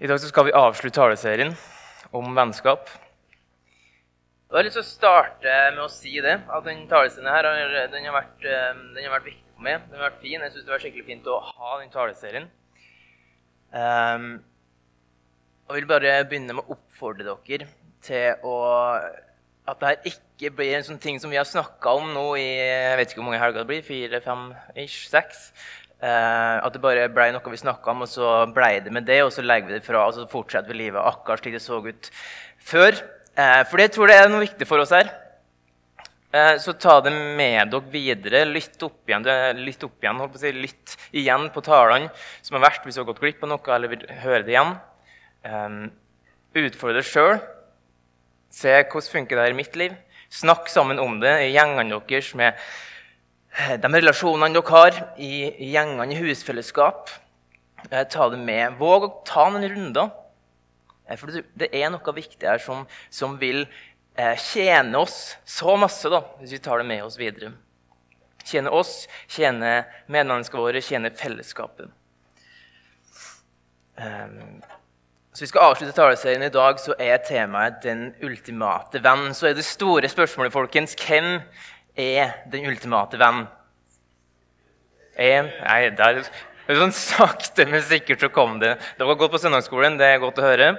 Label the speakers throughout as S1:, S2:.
S1: I dag skal vi avslutte taleserien om vennskap. Jeg har lyst til å starte med å si det, at den taleserien her den har, vært, eh, den har vært viktig for meg. Den har vært fin. Jeg syns det var skikkelig fint å ha den taleserien. Um, jeg vil bare begynne med å oppfordre dere til å at dette ikke blir en sånn ting som vi har snakka om nå i jeg vet ikke hvor mange helger det blir, fire, fem, ish, seks. Eh, at det bare ble noe vi snakka om, og så ble det med det, og så legger vi det fra og så fortsetter vi livet akkurat slik det så ut før. Eh, for det tror jeg er noe viktig for oss her. Eh, så ta det med dere videre. Lytt opp igjen, lytt, opp igjen, holdt på å si, lytt igjen på talene som har vært, hvis du har gått glipp av noe eller vil høre det igjen. Eh, utfordre deg sjøl. Se hvordan funker det her i mitt liv. Snakk sammen om det i gjengene deres med de relasjonene dere har i gjengene i husfellesskap, eh, ta det med. Våg å ta noen runder. Eh, for det er noe viktig her som, som vil eh, tjene oss så masse, da, hvis vi tar det med oss videre. Tjene oss, tjene medmenneskene våre, tjene fellesskapet. Um, så Vi skal avslutte taleserien i dag, så er temaet 'Den ultimate venn'. Så er det store spørsmålet, folkens, hvem er den ultimate venn. En, nei, der, sånn Sakte, men sikkert så kom det. Det var godt på søndagsskolen. det er godt å høre.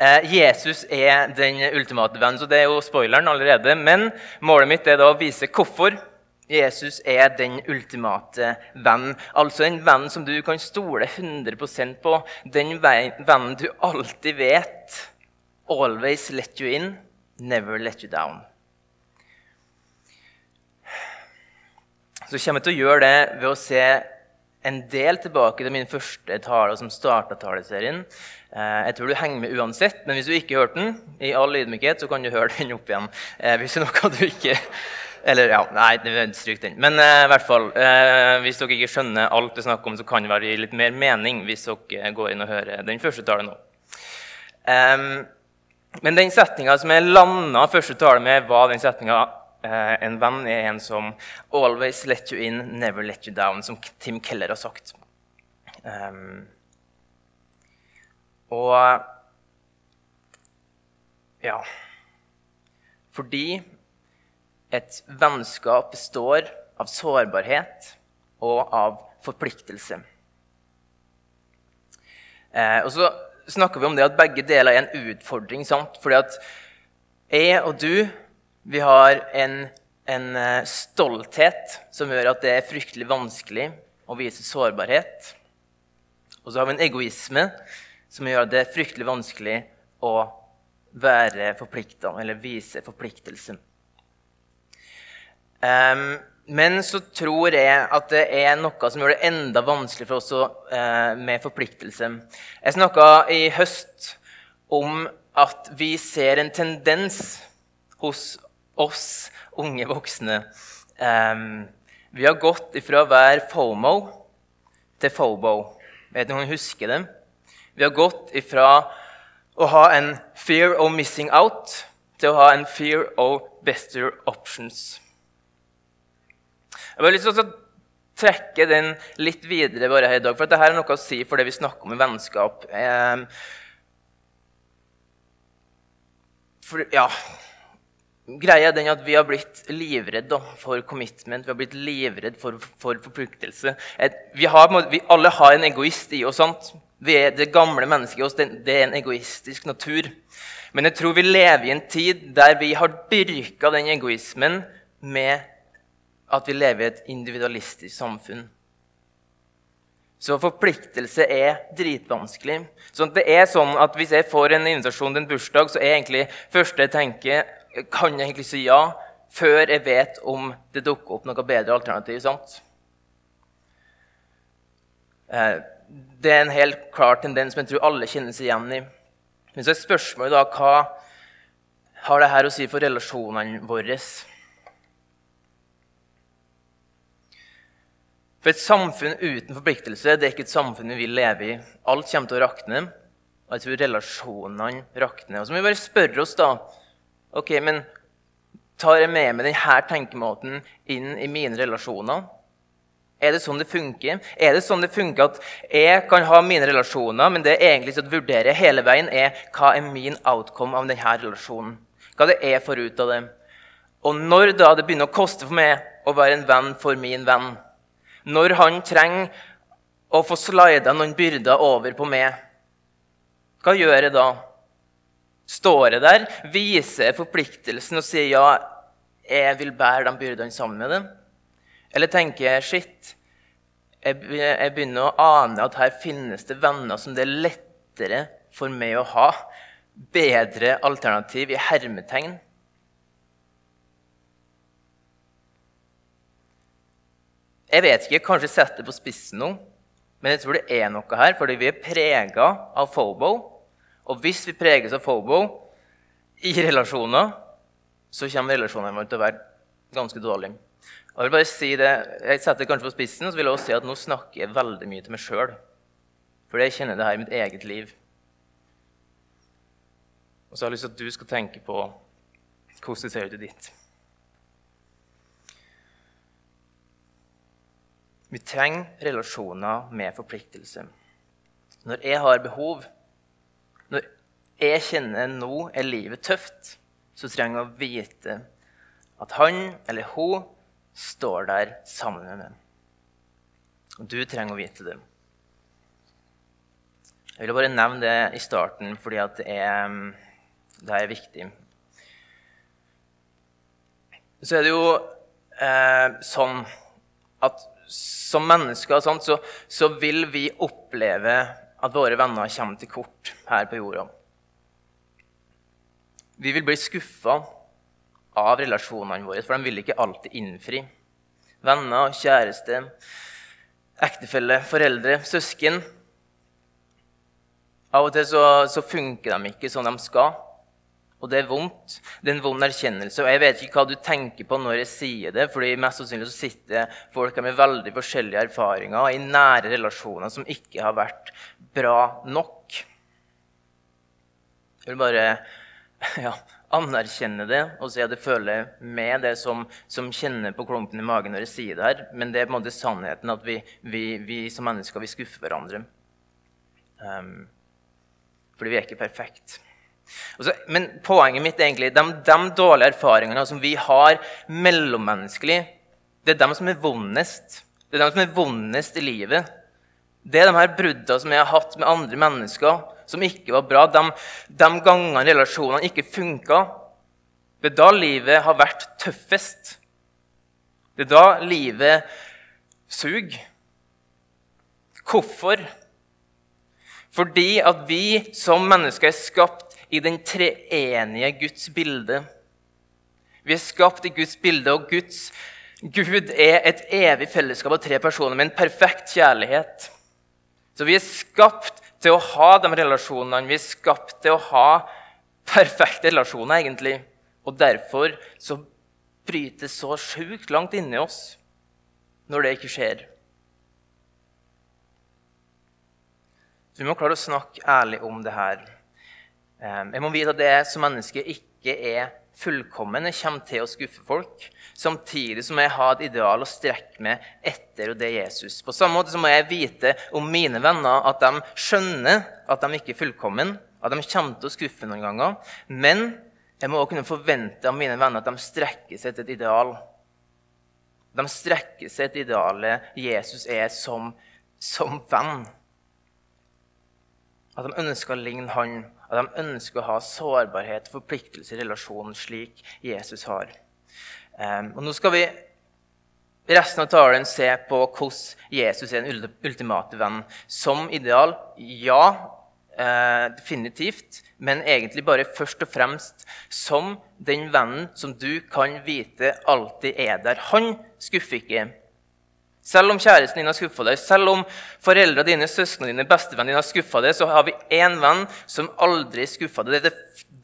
S1: Eh, Jesus er den ultimate venn, så det er jo spoileren allerede. Men målet mitt er da å vise hvorfor Jesus er den ultimate venn. Altså en venn som du kan stole 100% på. Den vennen du alltid vet. Always let you in, never let you down. Så kommer jeg til å gjøre det ved å se en del tilbake til min første tale som starta taleserien. Eh, jeg tror du henger med uansett, men hvis du ikke hørte den, i all ydmykhet, så kan du høre den opp igjen. Eh, hvis det er noe du ikke Eller, ja, nei, stryk den. Men uh, i hvert fall, hvis dere ikke skjønner alt det er snakk om, så kan det være litt mer mening hvis dere går inn og hører den første talen nå. Um, men den setninga som jeg landa første tale med, var den setninga Eh, en venn er en som 'always let you in, never let you down', som Tim Keller har sagt. Um, og Ja Fordi et vennskap består av sårbarhet og av forpliktelse. Eh, og så snakker vi om det at begge deler er en utfordring. sant? Fordi at jeg og du vi har en, en, eh, stolthet som gjør at det er fryktelig vanskelig å vise sårbarhet. Og så har vi en egoisme som gjør at det er fryktelig vanskelig å være forplikta eller vise forpliktelse. Um, men så tror jeg at det er noe som gjør det enda vanskeligere for oss uh, med forpliktelse. Jeg snakka i høst om at vi ser en tendens hos oss unge voksne. Um, vi har gått ifra å være FOMO til FOBO. Vet du om du husker dem? Vi har gått ifra å ha en fear of missing out til å ha en fear of better options. Jeg har lyst til å trekke den litt videre bare her i dag, for dette er noe å si for det vi snakker om i vennskap. Um, for, ja, Greia er den at Vi har blitt livredd for commitment, vi har blitt livredd for, for forpliktelse. Vi, har, vi, alle har en egoist i oss. sant? Vi er Det gamle mennesket i oss det, er en egoistisk natur. Men jeg tror vi lever i en tid der vi har dyrka den egoismen med at vi lever i et individualistisk samfunn. Så forpliktelse er dritvanskelig. Så det er sånn at Hvis jeg får en invitasjon til en bursdag, så er egentlig første jeg tenker kan jeg egentlig si ja før jeg vet om det dukker opp noe bedre alternativ. sant? Eh, det er en helt klar tendens som jeg tror alle kjenner seg igjen i. Men så er spørsmålet da hva har det her å si for relasjonene våre? For et samfunn uten forpliktelse det er ikke et samfunn vi vil leve i. Alt kommer til å rakne. Og jeg tror relasjonene rakner. Og så må vi bare spørre oss da, Ok, men tar jeg med meg denne tenkemåten inn i mine relasjoner? Er det sånn det funker? Er det sånn det funker at jeg kan ha mine relasjoner, men det jeg egentlig skal vurdere hele veien, er hva er min outcome av denne relasjonen? Hva det er for ut av det? Og når da det begynner å koste for meg å være en venn for min venn, når han trenger å få slida noen byrder over på meg, hva gjør jeg da? Står jeg der, viser forpliktelsen og sier ja, jeg vil bære de byrdene sammen med dem? Eller tenker jeg shit, jeg begynner å ane at her finnes det venner som det er lettere for meg å ha. Bedre alternativ i hermetegn. Jeg vet ikke, kanskje setter det på spissen nå, men jeg tror det er noe her, fordi vi er prega av fobo. Og hvis vi preges av fobo i relasjoner, så kommer relasjonene våre til å være ganske dårlige. Jeg vil bare si det, jeg setter det kanskje på spissen, så vil jeg også si at nå snakker jeg veldig mye til meg sjøl. Fordi jeg kjenner det her i mitt eget liv. Og så har jeg lyst til at du skal tenke på hvordan det ser ut i ditt. Vi trenger relasjoner med forpliktelse. Når jeg har behov, jeg kjenner nå er livet tøft, så trenger jeg å vite at han eller hun står der sammen med dem. Og du trenger å vite det. Jeg vil bare nevne det i starten fordi det er, det er viktig. Så er det jo eh, sånn at som mennesker sånt, så, så, vil vi oppleve at våre venner kommer til kort her på jorda. Vi vil bli skuffa av relasjonene våre, for de vil ikke alltid innfri. Venner, kjæreste, ektefelle, foreldre, søsken. Av og til så, så, funker de ikke som de skal, og det er vondt. Det er en vond erkjennelse. Og jeg vet ikke hva du tenker på når jeg sier det, fordi mest sannsynlig så sitter folk med veldig forskjellige erfaringer i nære relasjoner som ikke har vært bra nok. Jeg vil bare ja, anerkjenne det og si at jeg føler med det som, som, kjenner på klumpen i magen når jeg sier det her. Men det er på en måte sannheten at vi, vi, vi som mennesker vi skuffer hverandre. Um, fordi vi er ikke perfekte. men poenget mitt er egentlig de, de dårlige erfaringene som vi har mellommenneskelig, det er de som er vondest. Det er de som er vondest i livet. Det er de her bruddene som jeg har hatt med andre mennesker som ikke var bra, de, de gangene relasjonene ikke funka, det er da livet har vært tøffest. Det er da livet suger. Hvorfor? Fordi at vi som mennesker er skapt i den treenige Guds bilde. Vi er skapt i Guds bilde, og Guds, Gud er et evig fellesskap av tre personer med en perfekt kjærlighet. Så vi er skapt til å ha de relasjonene. Vi er skapt til å ha perfekte relasjoner, egentlig. Og derfor så brytes så sjukt langt inni oss når det ikke skjer. Så vi må klare å snakke ærlig om det her. Jeg må vite at det som menneske ikke er fullkommen. Jeg kommer til å skuffe folk. Samtidig som jeg ha et ideal å strekke meg etter, og det er Jesus. På samme måte så må jeg vite om mine venner at de skjønner at de ikke er fullkommen, at de kommer til å skuffe noen ganger. Men jeg må også kunne forvente av mine venner at de strekker seg til et ideal. De strekker seg til idealet Jesus er som, som venn. At de ønsker å ligne han at de ønsker å ha sårbarhet og forpliktelse i relasjonen slik Jesus har. Um, og nå skal vi resten av talen se på hvordan Jesus er den ultimate venn. Som ideal, ja, eh, definitivt, men egentlig bare først og fremst som den vennen som du kan vite alltid er der. Han skuffer ikke. Selv om kjæresten din har skuffa deg, selv om foreldrene dine, søsknene dine, bestevennene dine har skuffa deg, så har vi én venn som aldri skuffa deg. Det,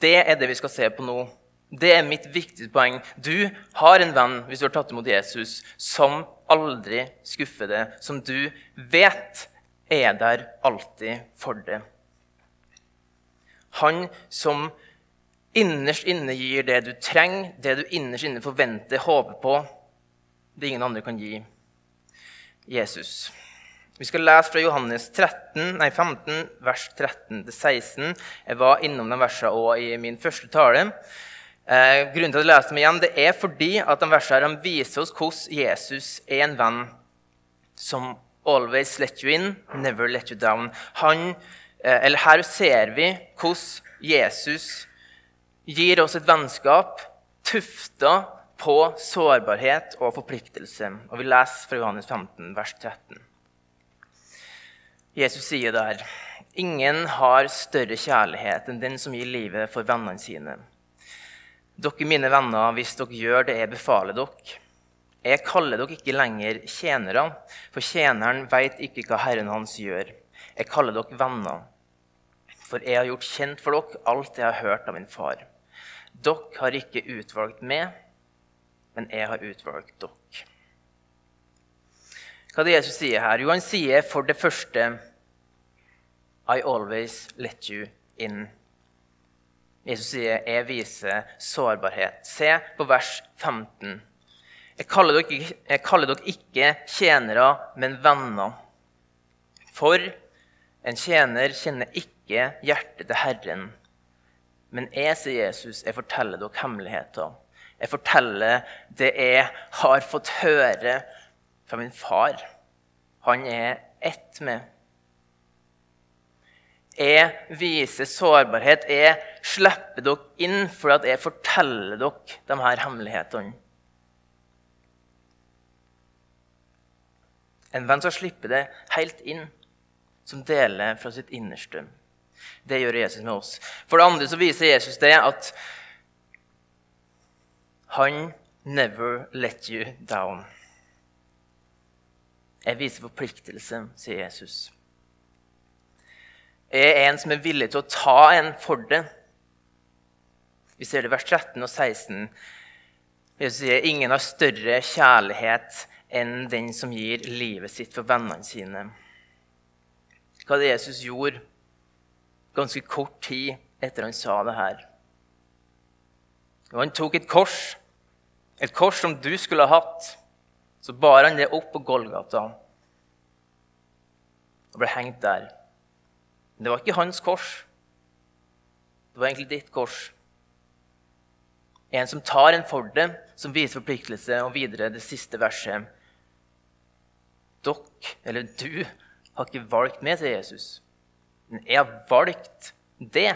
S1: det, er det vi skal se på nå. Det er mitt viktigste poeng. Du har en venn hvis du har tatt imot Jesus, som aldri skuffer deg, som du vet er der alltid for deg. Han som innerst inne gir det du trenger, det du innerst inne forventer, håper på, det ingen andre kan gi. Jesus. Vi skal lese fra Johannes 13, nei, 15, vers 13-16. Jeg var innom de versene òg i min første tale. Eh, grunnen til at jeg leser dem igjen, det er fordi at de versene de viser oss hvordan Jesus er en venn som always let you in, never let you down. Han, eh, eller her ser vi hvordan Jesus gir oss et vennskap tufta på sårbarhet og forpliktelse. Og Vi leser fra Johannes 15, vers 13. Jesus sier der.: Ingen har større kjærlighet enn den som gir livet for vennene sine. Dere er mine venner hvis dere gjør det jeg befaler dere. Jeg kaller dere ikke lenger tjenere, for tjeneren veit ikke hva Herren hans gjør. Jeg kaller dere venner, for jeg har gjort kjent for dere alt jeg har hørt av min far. Dere har ikke utvalgt meg, men jeg har utvalgt dere. Hva er det Jesus sier her? Jo, han sier for det første I always let you in. Jesus sier, 'Jeg viser sårbarhet'. Se på vers 15. Jeg kaller, dere, jeg kaller dere ikke tjenere, men venner. For en tjener kjenner ikke hjertet til Herren. Men jeg, sier Jesus, jeg forteller dere hemmeligheter. Jeg forteller det jeg har fått høre fra min far. Han er ett med jeg viser sårbarhet. Jeg slipper dere inn for at jeg forteller dere de her hemmelighetene. En venn som slipper det helt inn, som deler fra sitt innerste. Det gjør Jesus med oss. For det andre så viser Jesus det at han never let you down. Jeg viser forpliktelse, sier Jesus er en som er villig til å ta en for det. Vi ser det i vers 13 og 16. Jesus sier ingen har større kjærlighet enn den som gir livet sitt for vennene sine. Hva det Jesus gjorde ganske kort tid etter han sa det her. Han tok et kors, et kors som du skulle ha hatt. Så bar han det opp på Golgata og ble hengt der. Men det var ikke hans kors. Det var egentlig ditt kors. En som tar en for det, som viser forpliktelse, og videre det siste verset. Dere, eller du, har ikke valgt meg til Jesus. Men jeg har valgt det.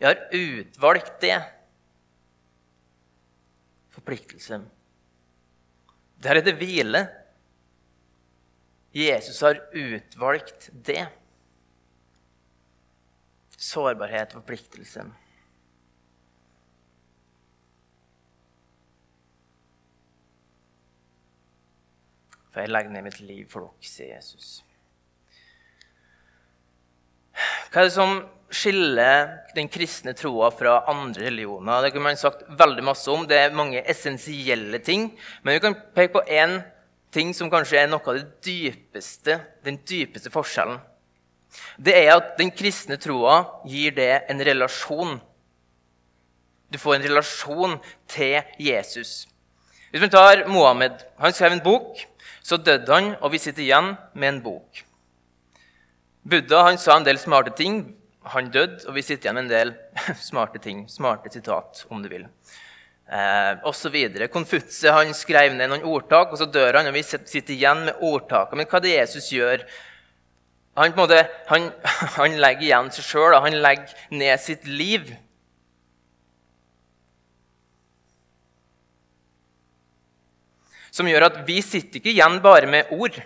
S1: Jeg har utvalgt det. Forpliktelse. Der er det hvile. Jesus har utvalgt det sårbarhet og forpliktelse. For jeg legger ned mitt liv for dere, sier Jesus. Hva er det som skiller den kristne troa fra andre religioner? Det kunne man sagt veldig masse om. Det er mange essensielle ting. Men vi kan peke på én ting som kanskje er noe av det dypeste, den dypeste forskjellen det er at den kristne troa gir det en relasjon. Du får en relasjon til Jesus. Hvis vi tar Mohammed Han skrev en bok. Så døde han, og vi sitter igjen med en bok. Buddha han sa en del smarte ting. Han døde, og vi sitter igjen med en del smarte ting. Smarte sitat, om du vil. Eh, og så videre. Konfutse han skrev ned noen ordtak, og så dør han, og vi sitter igjen med ordtakene. Men hva er det Jesus gjør han, måte, han, han legger igjen seg sjøl, han legger ned sitt liv. Som gjør at vi sitter ikke igjen bare med ord.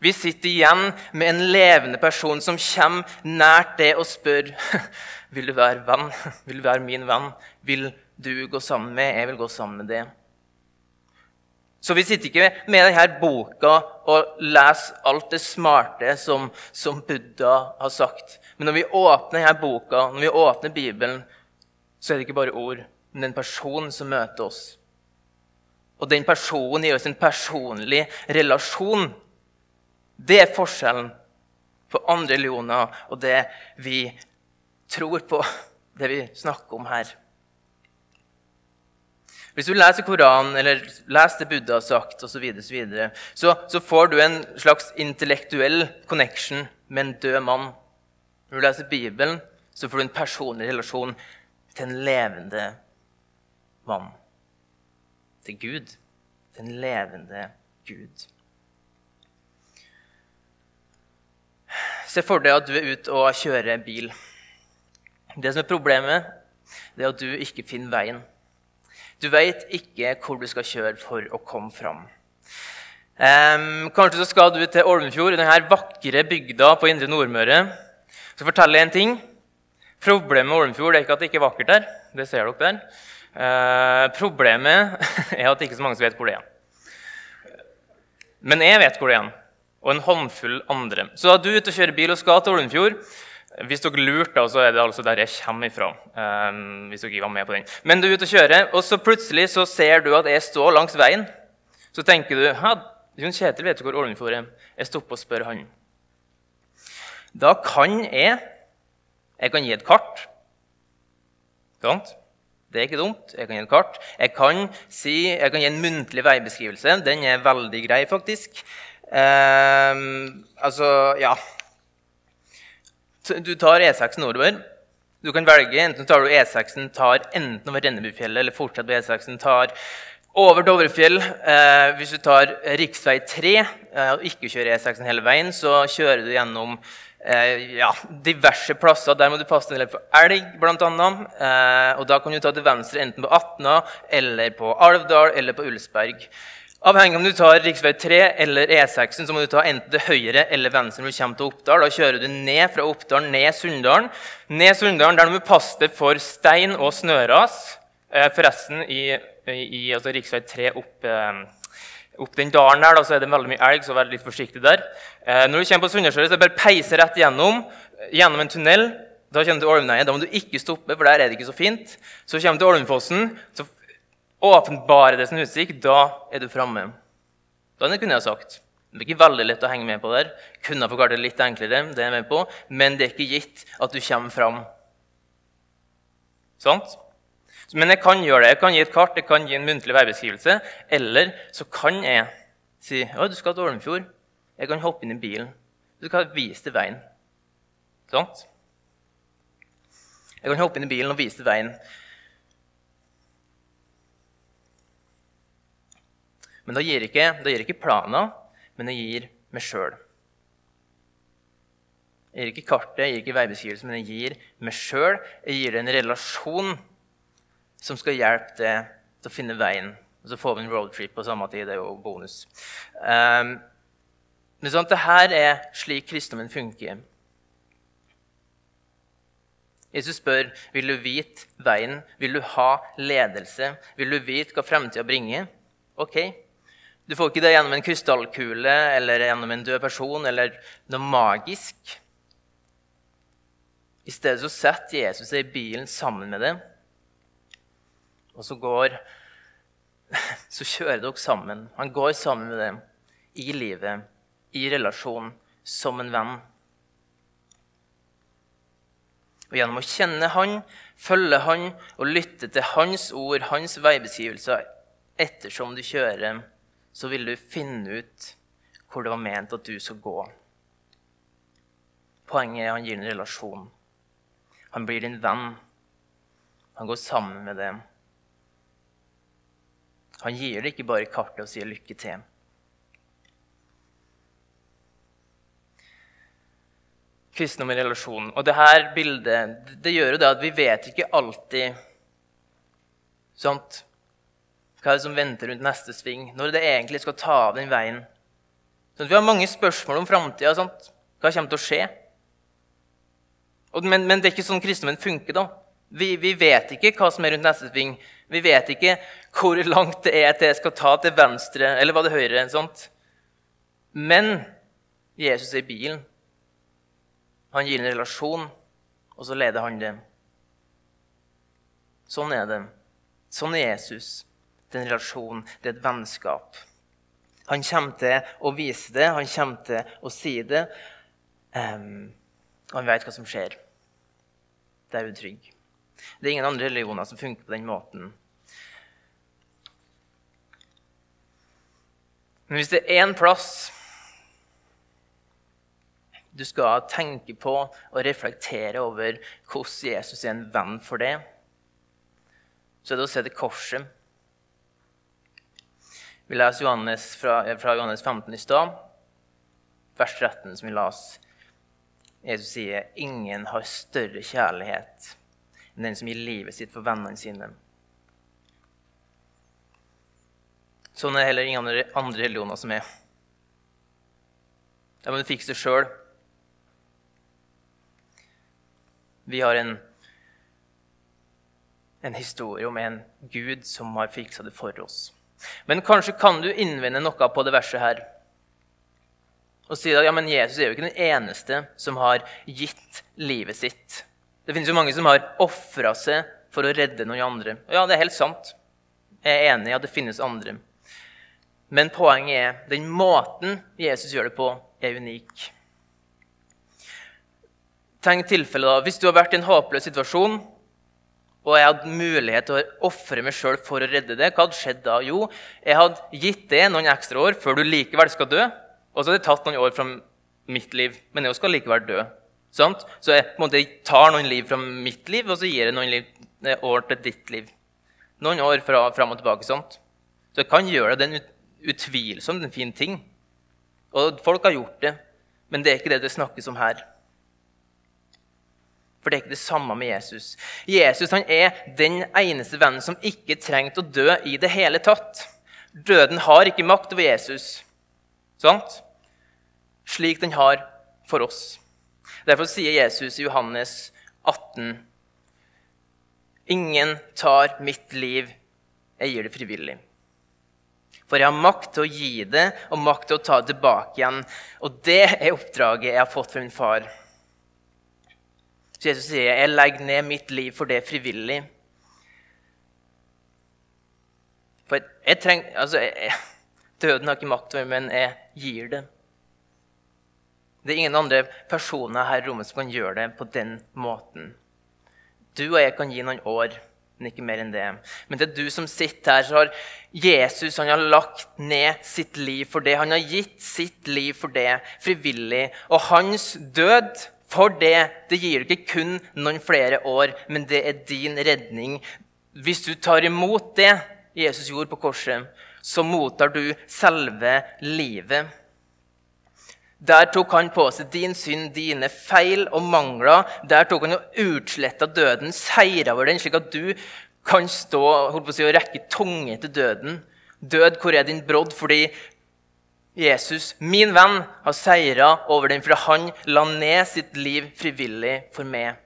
S1: Vi sitter igjen med en levende person som kommer nært det og spør vil du være venn. Vil du være min venn? Vil du gå sammen med Jeg vil gå sammen med det. Så vi sitter ikke med denne boka og leser alt det smarte som, som, Buddha har sagt. Men når vi åpner denne boka, når vi åpner Bibelen, så er det ikke bare ord, men en person som møter oss. Og den personen gir oss en personlig relasjon. Det er forskjellen på andre religioner og det vi tror på, det vi snakker om her. Hvis du leser Koranen eller leser det Buddha har sagt, osv., så, så, så, så får du en slags intellektuell connection med en død mann. Når du leser Bibelen, så får du en personlig relasjon til en levende mann. Til Gud. Til en levende Gud. Se for deg at du er ute og kjører en bil. Det som er problemet, det er at du ikke finner veien. Du veit ikke hvor du skal kjøre for å komme fram. Um, kanskje så skal du til Olmfjord, denne vakre bygda på indre Nordmøre. Så forteller jeg en ting. Problemet med Olmfjord er ikke at det ikke er vakkert der. Det ser dere der. Uh, problemet er at det ikke er så mange som vet hvor det er. Men jeg vet hvor det er. Og en håndfull andre. Så da du er ute og kjører bil og skal til Olmfjord, hvis dere lurte, så er det altså der jeg kommer ifra. Um, hvis dere ikke var med på den. Men du er ute og kjører, og så plutselig så ser du at jeg står langs veien. Så tenker du Jon Kjetil vet hvor Olmfjord er. Jeg stopper og spør han. Da kan jeg Jeg kan gi et kart. Sant? Det er ikke dumt. Jeg kan gi et kart. Jeg kan, si, jeg kan gi en muntlig veibeskrivelse. Den er veldig grei, faktisk. Um, altså, ja du tar E6 nordover. Du kan velge enten tar du E6 tar enten over Rennebufjellet eller fortsatt på E6 tar over Dovrefjell. Eh, hvis du tar rv. 3 eh, og ikke kjører E6 hele veien, så kjører du gjennom eh, ja, diverse plasser. Der må du passe deg for elg, bl.a. Eh, og da kan du ta til venstre enten på Atna eller på Alvdal eller på Ulsberg. Avhengig om du tar rv. 3 eller E6, så må du ta enten til høyre eller venstre når du kommer til Oppdal. Da kjører du ned fra Oppdal, ned Sunndalen. Ned Sunndalen, Der du må passe deg for stein og snøras. Eh, forresten, i, i altså rv. 3 opp, eh, opp, den dalen der, da, så er det veldig mye elg, så vær litt forsiktig der. Eh, når du kommer på Sunndalsøra, så er det bare å peise rett gjennom, gjennom en tunnel. Da kommer du til Olmneiet. Da må du ikke stoppe, for der er det ikke så fint. Så kommer du til Olmfossen. så åpenbare det sin utsikt, da er du framme. Da kunne jeg sagt. Det er ikke veldig lett å henge med på der. Kunne ha forklart det litt enklere, det er jeg med på, men det er ikke gitt at du kommer fram. Sant? Men jeg kan gjøre det. Jeg kan gi et kart, jeg kan gi en muntlig veibeskrivelse. Eller så kan jeg si ja, du skal til Olmfjord. Jeg kan hoppe inn i bilen. Du skal vise deg veien. Sant? Jeg kan hoppe inn i bilen og vise deg veien. Men da gir ikke, da gir ikke planer, men det gir meg sjøl. Jeg gir ikke kartet, jeg gir ikke veibeskrivelsen, men jeg gir meg sjøl. Jeg gir det en relasjon som skal hjelpe deg til å finne veien. Og så får vi en roadtrip på samme tid. Det er jo bonus. Um, men sånn, det her er slik kristendommen funker. Jesus spør vil du vite veien, vil du ha ledelse, vil du vite hva fremtida bringer. Ok, du får ikke det gjennom en krystallkule eller gjennom en død person eller noe magisk. I stedet så setter Jesus seg i bilen sammen med dem, og så går Så kjører dere sammen. Han går sammen med dem i livet, i relasjon, som en venn. Og Gjennom å kjenne han, følge han og lytte til hans ord, hans veibeskrivelser ettersom du kjører så vil du finne ut hvor det var ment at du skal gå. Poenget er at han gir en relasjon. Han blir din venn. Han går sammen med dem. Han gir deg ikke bare kartet og sier 'lykke til'. Kristendom i relasjon. Og dette bildet det gjør jo det at vi vet ikke alltid sant? Hva er det som venter rundt neste sving? Når det egentlig skal ta av den veien? Så vi har mange spørsmål om framtida. Hva kommer til å skje? Men, men, det er ikke sånn kristendommen funker. da. Vi, vi, vet ikke hva som er rundt neste sving. Vi vet ikke hvor langt det er til jeg skal ta til venstre eller var det høyre. Sånt. Men Jesus er i bilen. Han gir en relasjon, og så leder han det. Sånn er det. Sånn er Jesus det er en relasjon, det er et vennskap. Han kommer til å vise det, han kommer til å si det. Um, og han vet hva som skjer. Det er utrygg. Det er ingen andre religioner som funker på den måten. Men hvis det er én plass du skal tenke på og reflektere over hvordan Jesus er en venn for deg, så er det å se det korset. Vi leser Johannes fra, fra Johannes 15 i stad, vers 13, som vi las. Jesus sier, 'Ingen har større kjærlighet enn den som gir livet sitt for vennene sine'. Sånn er det heller ingen andre, andre religioner som er. Da må du fikse det sjøl. Vi har en, en historie om en Gud som har fiksa det for oss. Men kanskje kan du innvende noe på det verset her. Og si at ja, men Jesus er jo ikke den eneste som har gitt livet sitt. Det finnes jo mange som har ofra seg for å redde noen andre. Og ja, det er helt sant. Jeg er enig i at det finnes andre. Men poenget er den måten Jesus gjør det på, er unik. Tenk tilfellet da, Hvis du har vært i en håpløs situasjon, og jeg hadde mulighet til å ofre meg sjøl for å redde det, hva hadde skjedd da? Jo, jeg hadde gitt det noen ekstra år før du likevel skal dø. Og så hadde det tatt noen år fra mitt liv, men jeg skal likevel dø. Sant? Så jeg, måte, tar noen liv fra mitt liv, og så gir jeg noen liv, eh, år til ditt liv. Noen år fra, fram og tilbake. sant? Så jeg kan gjøre det. Det er utvilsomt en fin ting. Og folk har gjort det, men det er ikke det det snakkes om her. For det er ikke det samme med Jesus. Jesus han er den eneste vennen som ikke trengte å dø i det hele tatt. Døden har ikke makt over Jesus, sant? slik den har for oss. Derfor sier Jesus i Johannes 18.: Ingen tar mitt liv, jeg gir det frivillig. For jeg har makt til å gi det og makt til å ta det tilbake igjen. Og det er oppdraget jeg har fått fra min far. Så Jesus sier, 'Jeg legger ned mitt liv for det frivillig'. For jeg trenger Altså, jeg, døden har ikke makt over meg, men jeg gir det. Det er ingen andre personer her i rommet som kan gjøre det på den måten. Du og jeg kan gi noen år, men ikke mer enn det. Men det er du som sitter her, så har Jesus han har lagt ned sitt liv for det. Han har gitt sitt liv for det frivillig. Og hans død for det, det gir du ikke kun noen flere år, men det er din redning. Hvis du tar imot det Jesus gjorde på korset, så mottar du selve livet. Der tok han på seg din synd, dine feil og mangler. Der tok han og utsletta døden, seira over den, slik at du kan stå holdt på å si, og rekke tunge til døden. Død, hvor er din brodd? Fordi Jesus, min venn, har seira over den, for han la ned sitt liv frivillig for meg.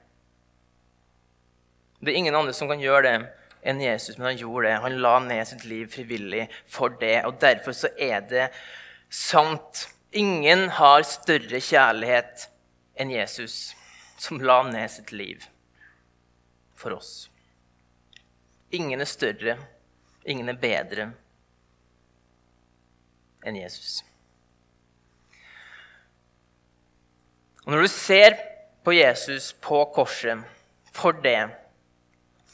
S1: Det er ingen andre som kan gjøre det enn Jesus, men han gjorde det. Han la ned sitt liv frivillig for det, og derfor så er det sant. Ingen har større kjærlighet enn Jesus, som la ned sitt liv for oss. Ingen er større, ingen er bedre enn Jesus. Og Når du ser på Jesus på korset for det,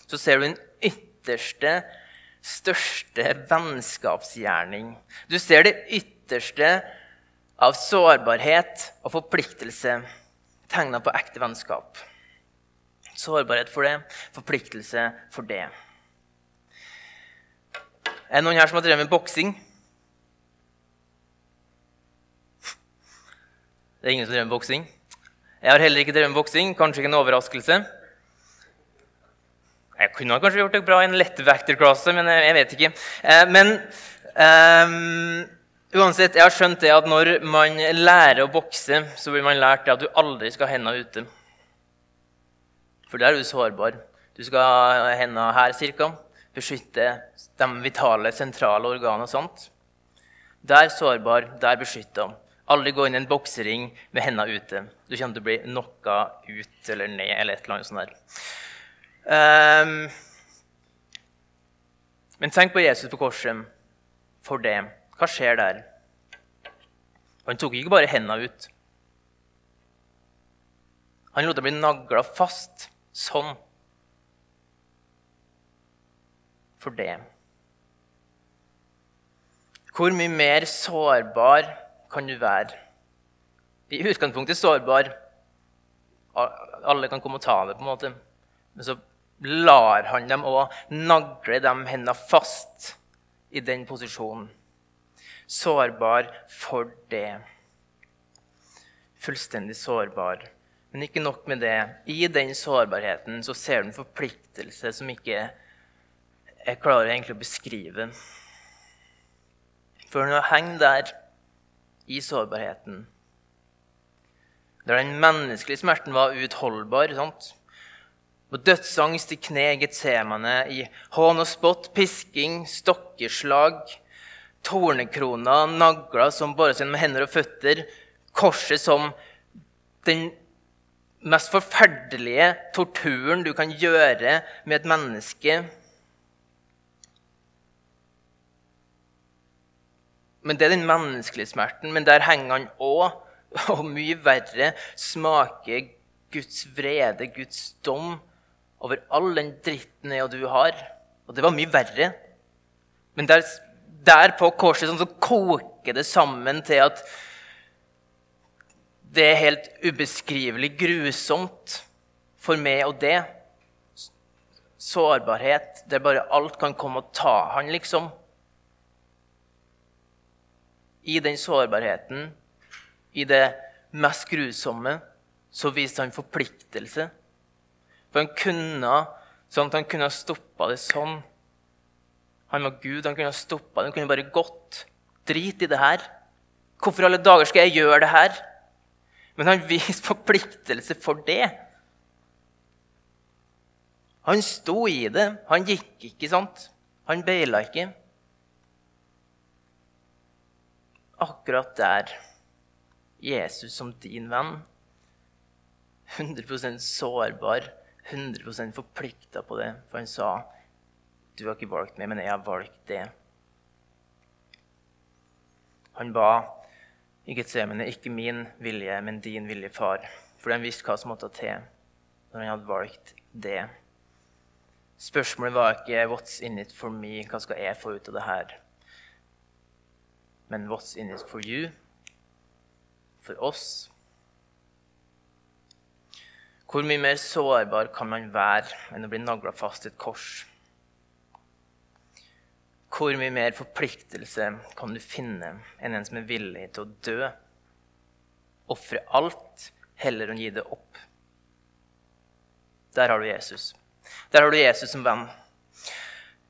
S1: så ser du den ytterste, største vennskapsgjerning. Du ser det ytterste av sårbarhet og forpliktelse tegna på ekte vennskap. Sårbarhet for det, forpliktelse for det. Er det noen her som har drevet med boksing? Det er ingen som drev med boksing. Jeg har heller ikke drevet med boksing. Kanskje ikke en overraskelse. Jeg kunne kanskje gjort det bra i en lettvekterklasse, men jeg vet ikke. Eh, men um, uansett, jeg har skjønt det at når man lærer å bokse, så blir man lært at du aldri skal ha hendene ute. For der er du sårbar. Du skal ha hendene her cirka. Beskytte de vitale, sentrale organene og sånt. Der sårbar, der beskytta. Aldri gå inn i en boksering med hendene ute. Du kommer til å bli knocka ut eller ned eller et eller annet sånt. der. Um, men tenk på Jesus på korset for det. Hva skjer der? Han tok ikke bare hendene ut. Han lot dem bli nagla fast sånn. For det. Hvor mye mer sårbar kan du være? I utgangspunktet sårbar. Alle kan komme og ta det, på en måte. Men så lar han dem òg nagle de hendene fast i den posisjonen. Sårbar for det. Fullstendig sårbar. Men ikke nok med det. I den sårbarheten så ser du en forpliktelse som ikke jeg klarer egentlig å beskrive. For når du henger der i sårbarheten Der den menneskelige smerten var uutholdbar sant? Og dødsangst i kne, getsemane, i hån og spott, pisking, stokkeslag, tornekroner, nagler som bores gjennom hender og føtter, korset som den mest forferdelige torturen du kan gjøre med et menneske. Men det er den menneskelige smerten. Men der henger han òg, og mye verre, smaker Guds vrede, Guds dom, over all den dritten jeg og du har. Og det var mye verre. Men der, der på korset sånn, så koker det sammen til at det er helt ubeskrivelig grusomt for meg og det. Sårbarhet der bare alt kan komme og ta han, liksom. I den sårbarheten, i det mest grusomme, så viste han forpliktelse. For han kunne sånn at han kunne ha stoppa det sånn. Han var Gud, han kunne ha stoppa det. Han kunne bare gått. Drit i det her. Hvorfor alle dager skal jeg gjøre det her? Men han viste forpliktelse for det. Han sto i det. Han gikk ikke, sant? Han beila ikke. Akkurat der, Jesus som din venn, 100% sårbar, 100% forplikta på det. For han sa, 'Du har ikke valgt meg, men jeg har valgt det'. Han ba i Getsemane, ikke min vilje, men din vilje, far. For han visste hva som måtte til når han hadde valgt det. Spørsmålet var ikke 'what's in it for me', hva skal jeg få ut av det her? Men 'what's in it for you'? For oss. Hvor mye mer sårbar kan man være enn å bli nagla fast i et kors? Hvor mye mer forpliktelse kan du finne enn en som er villig til å dø? Ofre alt heller enn gi det opp. Der har du Jesus. Der har du Jesus som venn.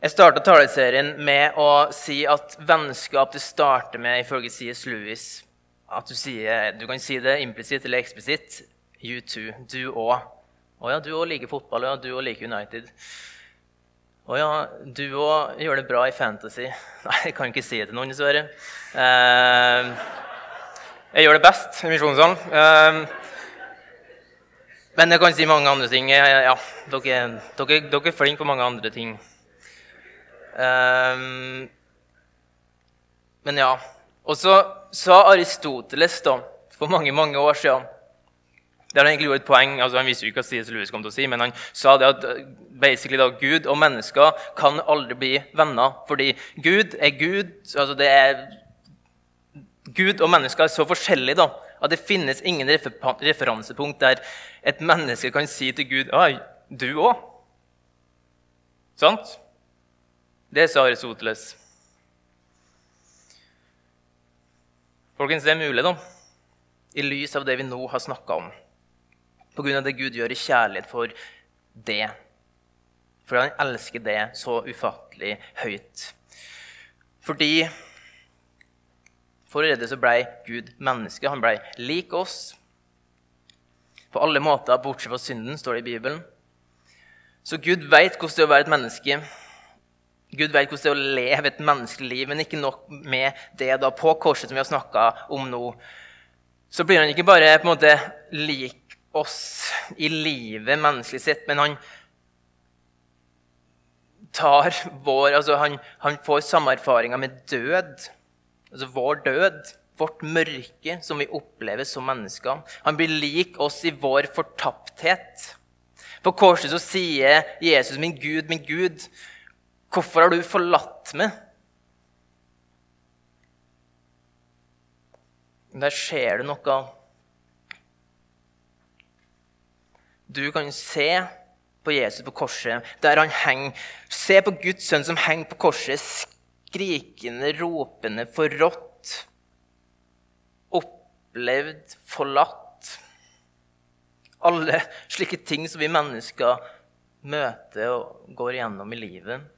S1: Jeg starta taleserien med å si at vennskap det starter med, ifølge C.S. Lewis at du, sier, du kan si det implisitt eller eksplisitt. You too. Du òg. Å ja, du òg liker fotball. Ja, du òg liker United. Å ja, du òg gjør det bra i Fantasy. Nei, jeg kan ikke si det til noen, dessverre. Eh, jeg gjør det best i Misjonssalen. Eh, men jeg kan si mange andre ting. Ja, dere, dere, dere er flinke på mange andre ting. Uh, men ja. Og så sa Aristoteles da, for mange, mange år siden det har egentlig et poeng, altså Han visste jo ikke hva C.S. Lewis kom til å si, men han sa det at eh, basically da, Gud og mennesker kan aldri bli venner. Fordi Gud er Gud. altså det er Gud og mennesker er så forskjellige da, at det finnes ingen referansepunkt der et menneske kan si til Gud Oi, du òg? Sant? Det sa Aristoteles. Folkens, det er mulig, da. I lys av det vi nå har snakka om pga. det Gud gjør i kjærlighet for det. Fordi han elsker det så ufattelig høyt. Fordi For å redde så ble Gud menneske. Han ble lik oss på alle måter, bortsett fra synden, står det i Bibelen. Så Gud veit hvordan det er å være et menneske. Gud vet hvordan det er å leve et menneskelig liv, men ikke nok med det da på korset som vi har snakka om nå. Så blir han ikke bare på en måte lik oss i livet menneskelig sett, men han tar vår Altså, han, han får samme erfaringer med død. Altså vår død, vårt mørke, som vi opplever som mennesker. Han blir lik oss i vår fortapthet. På korset så sier Jesus, 'Min Gud, min Gud, hvorfor har du forlatt meg?' Der skjer det noe. Du kan se på Jesus på korset, der han henger. Se på Guds sønn som henger på korset, skrikende, ropende, forrådt. Opplevd, forlatt. Alle slike ting som vi mennesker møter og går igjennom i livet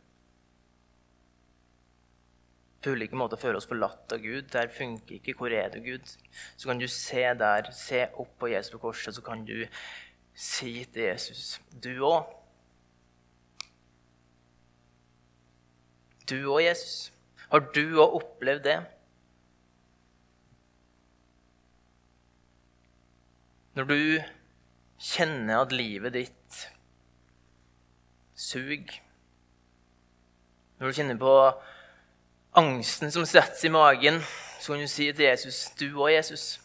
S1: på ulike måter føler oss forlatt av Gud. Der funker ikke. Hvor er du, Gud? Så kan du se der, se opp på Jesus på korset, så kan du si til Jesus Du òg. Du òg, Jesus. Har du òg opplevd det? Når du kjenner at livet ditt suger Når du kjenner på angsten som setter i magen, så kan du si til Jesus, 'Du og Jesus'.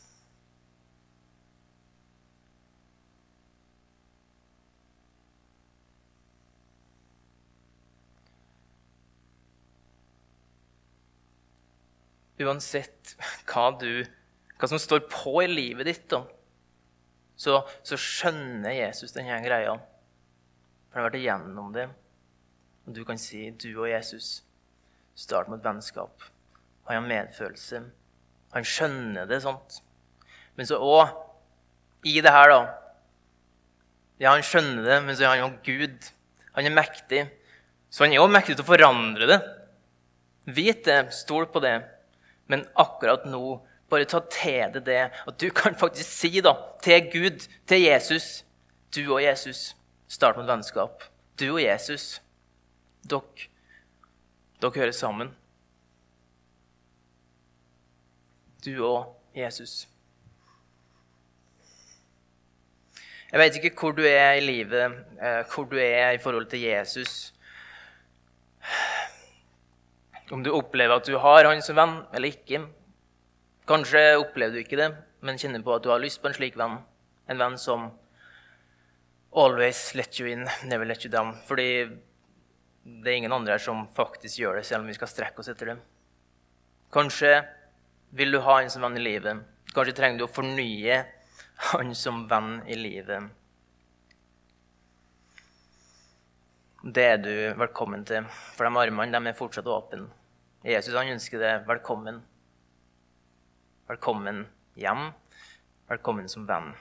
S1: Uansett hva, du, hva som står på i livet ditt, da, så, så, skjønner Jesus denne greia. For han har vært igjennom det. Og du kan si 'du og Jesus'. Start med et vennskap. Han har medfølelse. Han skjønner det sånt. Men så òg i det her, da Ja, han skjønner det, men så er han jo Gud. Han er mektig. Så han er jo mektig til å forandre det. Vit det, stol på det. Men akkurat nå, bare ta til deg det at du kan faktisk si da, til Gud, til Jesus Du og Jesus, start med et vennskap. Du og Jesus, dere dere hører sammen. Du og Jesus. Jeg vet ikke hvor du er i livet, eh, hvor du er i forhold til Jesus. Om du opplever at du har han som venn eller ikke. Kanskje opplever du ikke det, men kjenner på at du har lyst på en slik venn. En venn som always let you in, never let you down. Fordi det er ingen andre her som faktisk gjør det, selv om vi skal strekke oss etter det. Kanskje vil du ha en som venn i livet. Kanskje trenger du å fornye han som venn i livet. Det er du velkommen til, for de armene de er fortsatt åpne. Jesus han ønsker deg velkommen. Velkommen hjem. Velkommen som venn.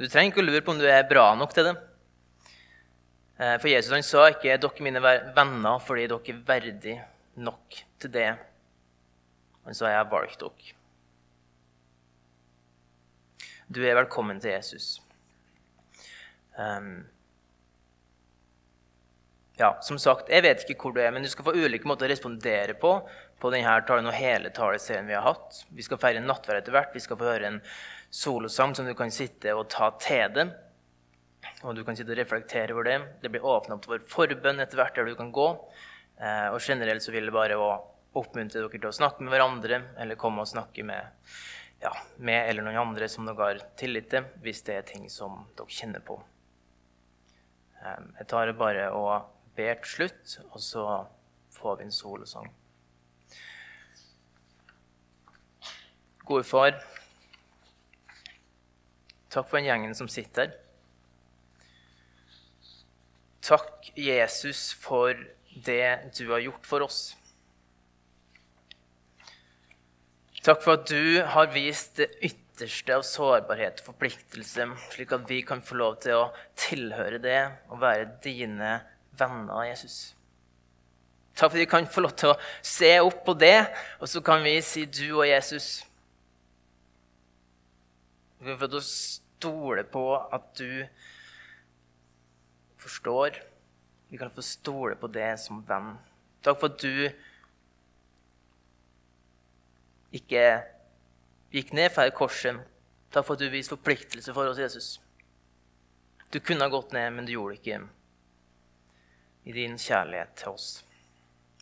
S1: Du trenger ikke å lure på om du er bra nok til det. Eh, for Jesus han sa ikke 'dere mine venner fordi dere er verdig nok til det'. Han sa 'jeg har valgt dere'. Du er velkommen til Jesus. Um, ja, som sagt, Jeg vet ikke hvor du er, men du skal få ulike måter å respondere på på denne talen og hele taleserien vi har hatt. Vi skal feire nattverd etter hvert. Vi skal få høre en solosang som du kan sitte og ta til deg. Og du kan sitte og reflektere over det. Det blir åpna opp for forbønn etter hvert der du kan gå. Eh, og generelt så vil det bare oppmuntre dere til å snakke med hverandre eller komme og snakke med, ja, med eller noen andre som dere har tillit til, hvis det er ting som dere kjenner på. Eh, jeg tar det bare og ber til slutt, og så får vi en solosang. Gode far, takk for den gjengen som sitter her. Takk, Jesus, for det du har gjort for oss. Takk for at du har vist det ytterste av sårbarhet og forpliktelse, slik at vi kan få lov til å tilhøre det og være dine venner, Jesus. Takk for at vi kan få lov til å se opp på det, og så kan vi si du og Jesus. Vi kan få lov til å stole på at du forstår. Vi kan få stole på det som venn. Takk for at du ikke gikk ned fra korset. Takk for at du viste forpliktelse for oss, Jesus. Du kunne ha gått ned, men du gjorde det ikke. I din kjærlighet til oss.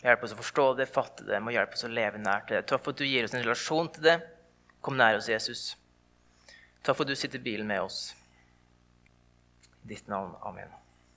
S1: Hjelp oss å forstå det, fatte det, må hjelpe oss å leve nært det. Takk for at du gir oss en relasjon til det. Kom nær oss, Jesus. Takk for at du sitter i bilen med oss. I ditt navn. Amen.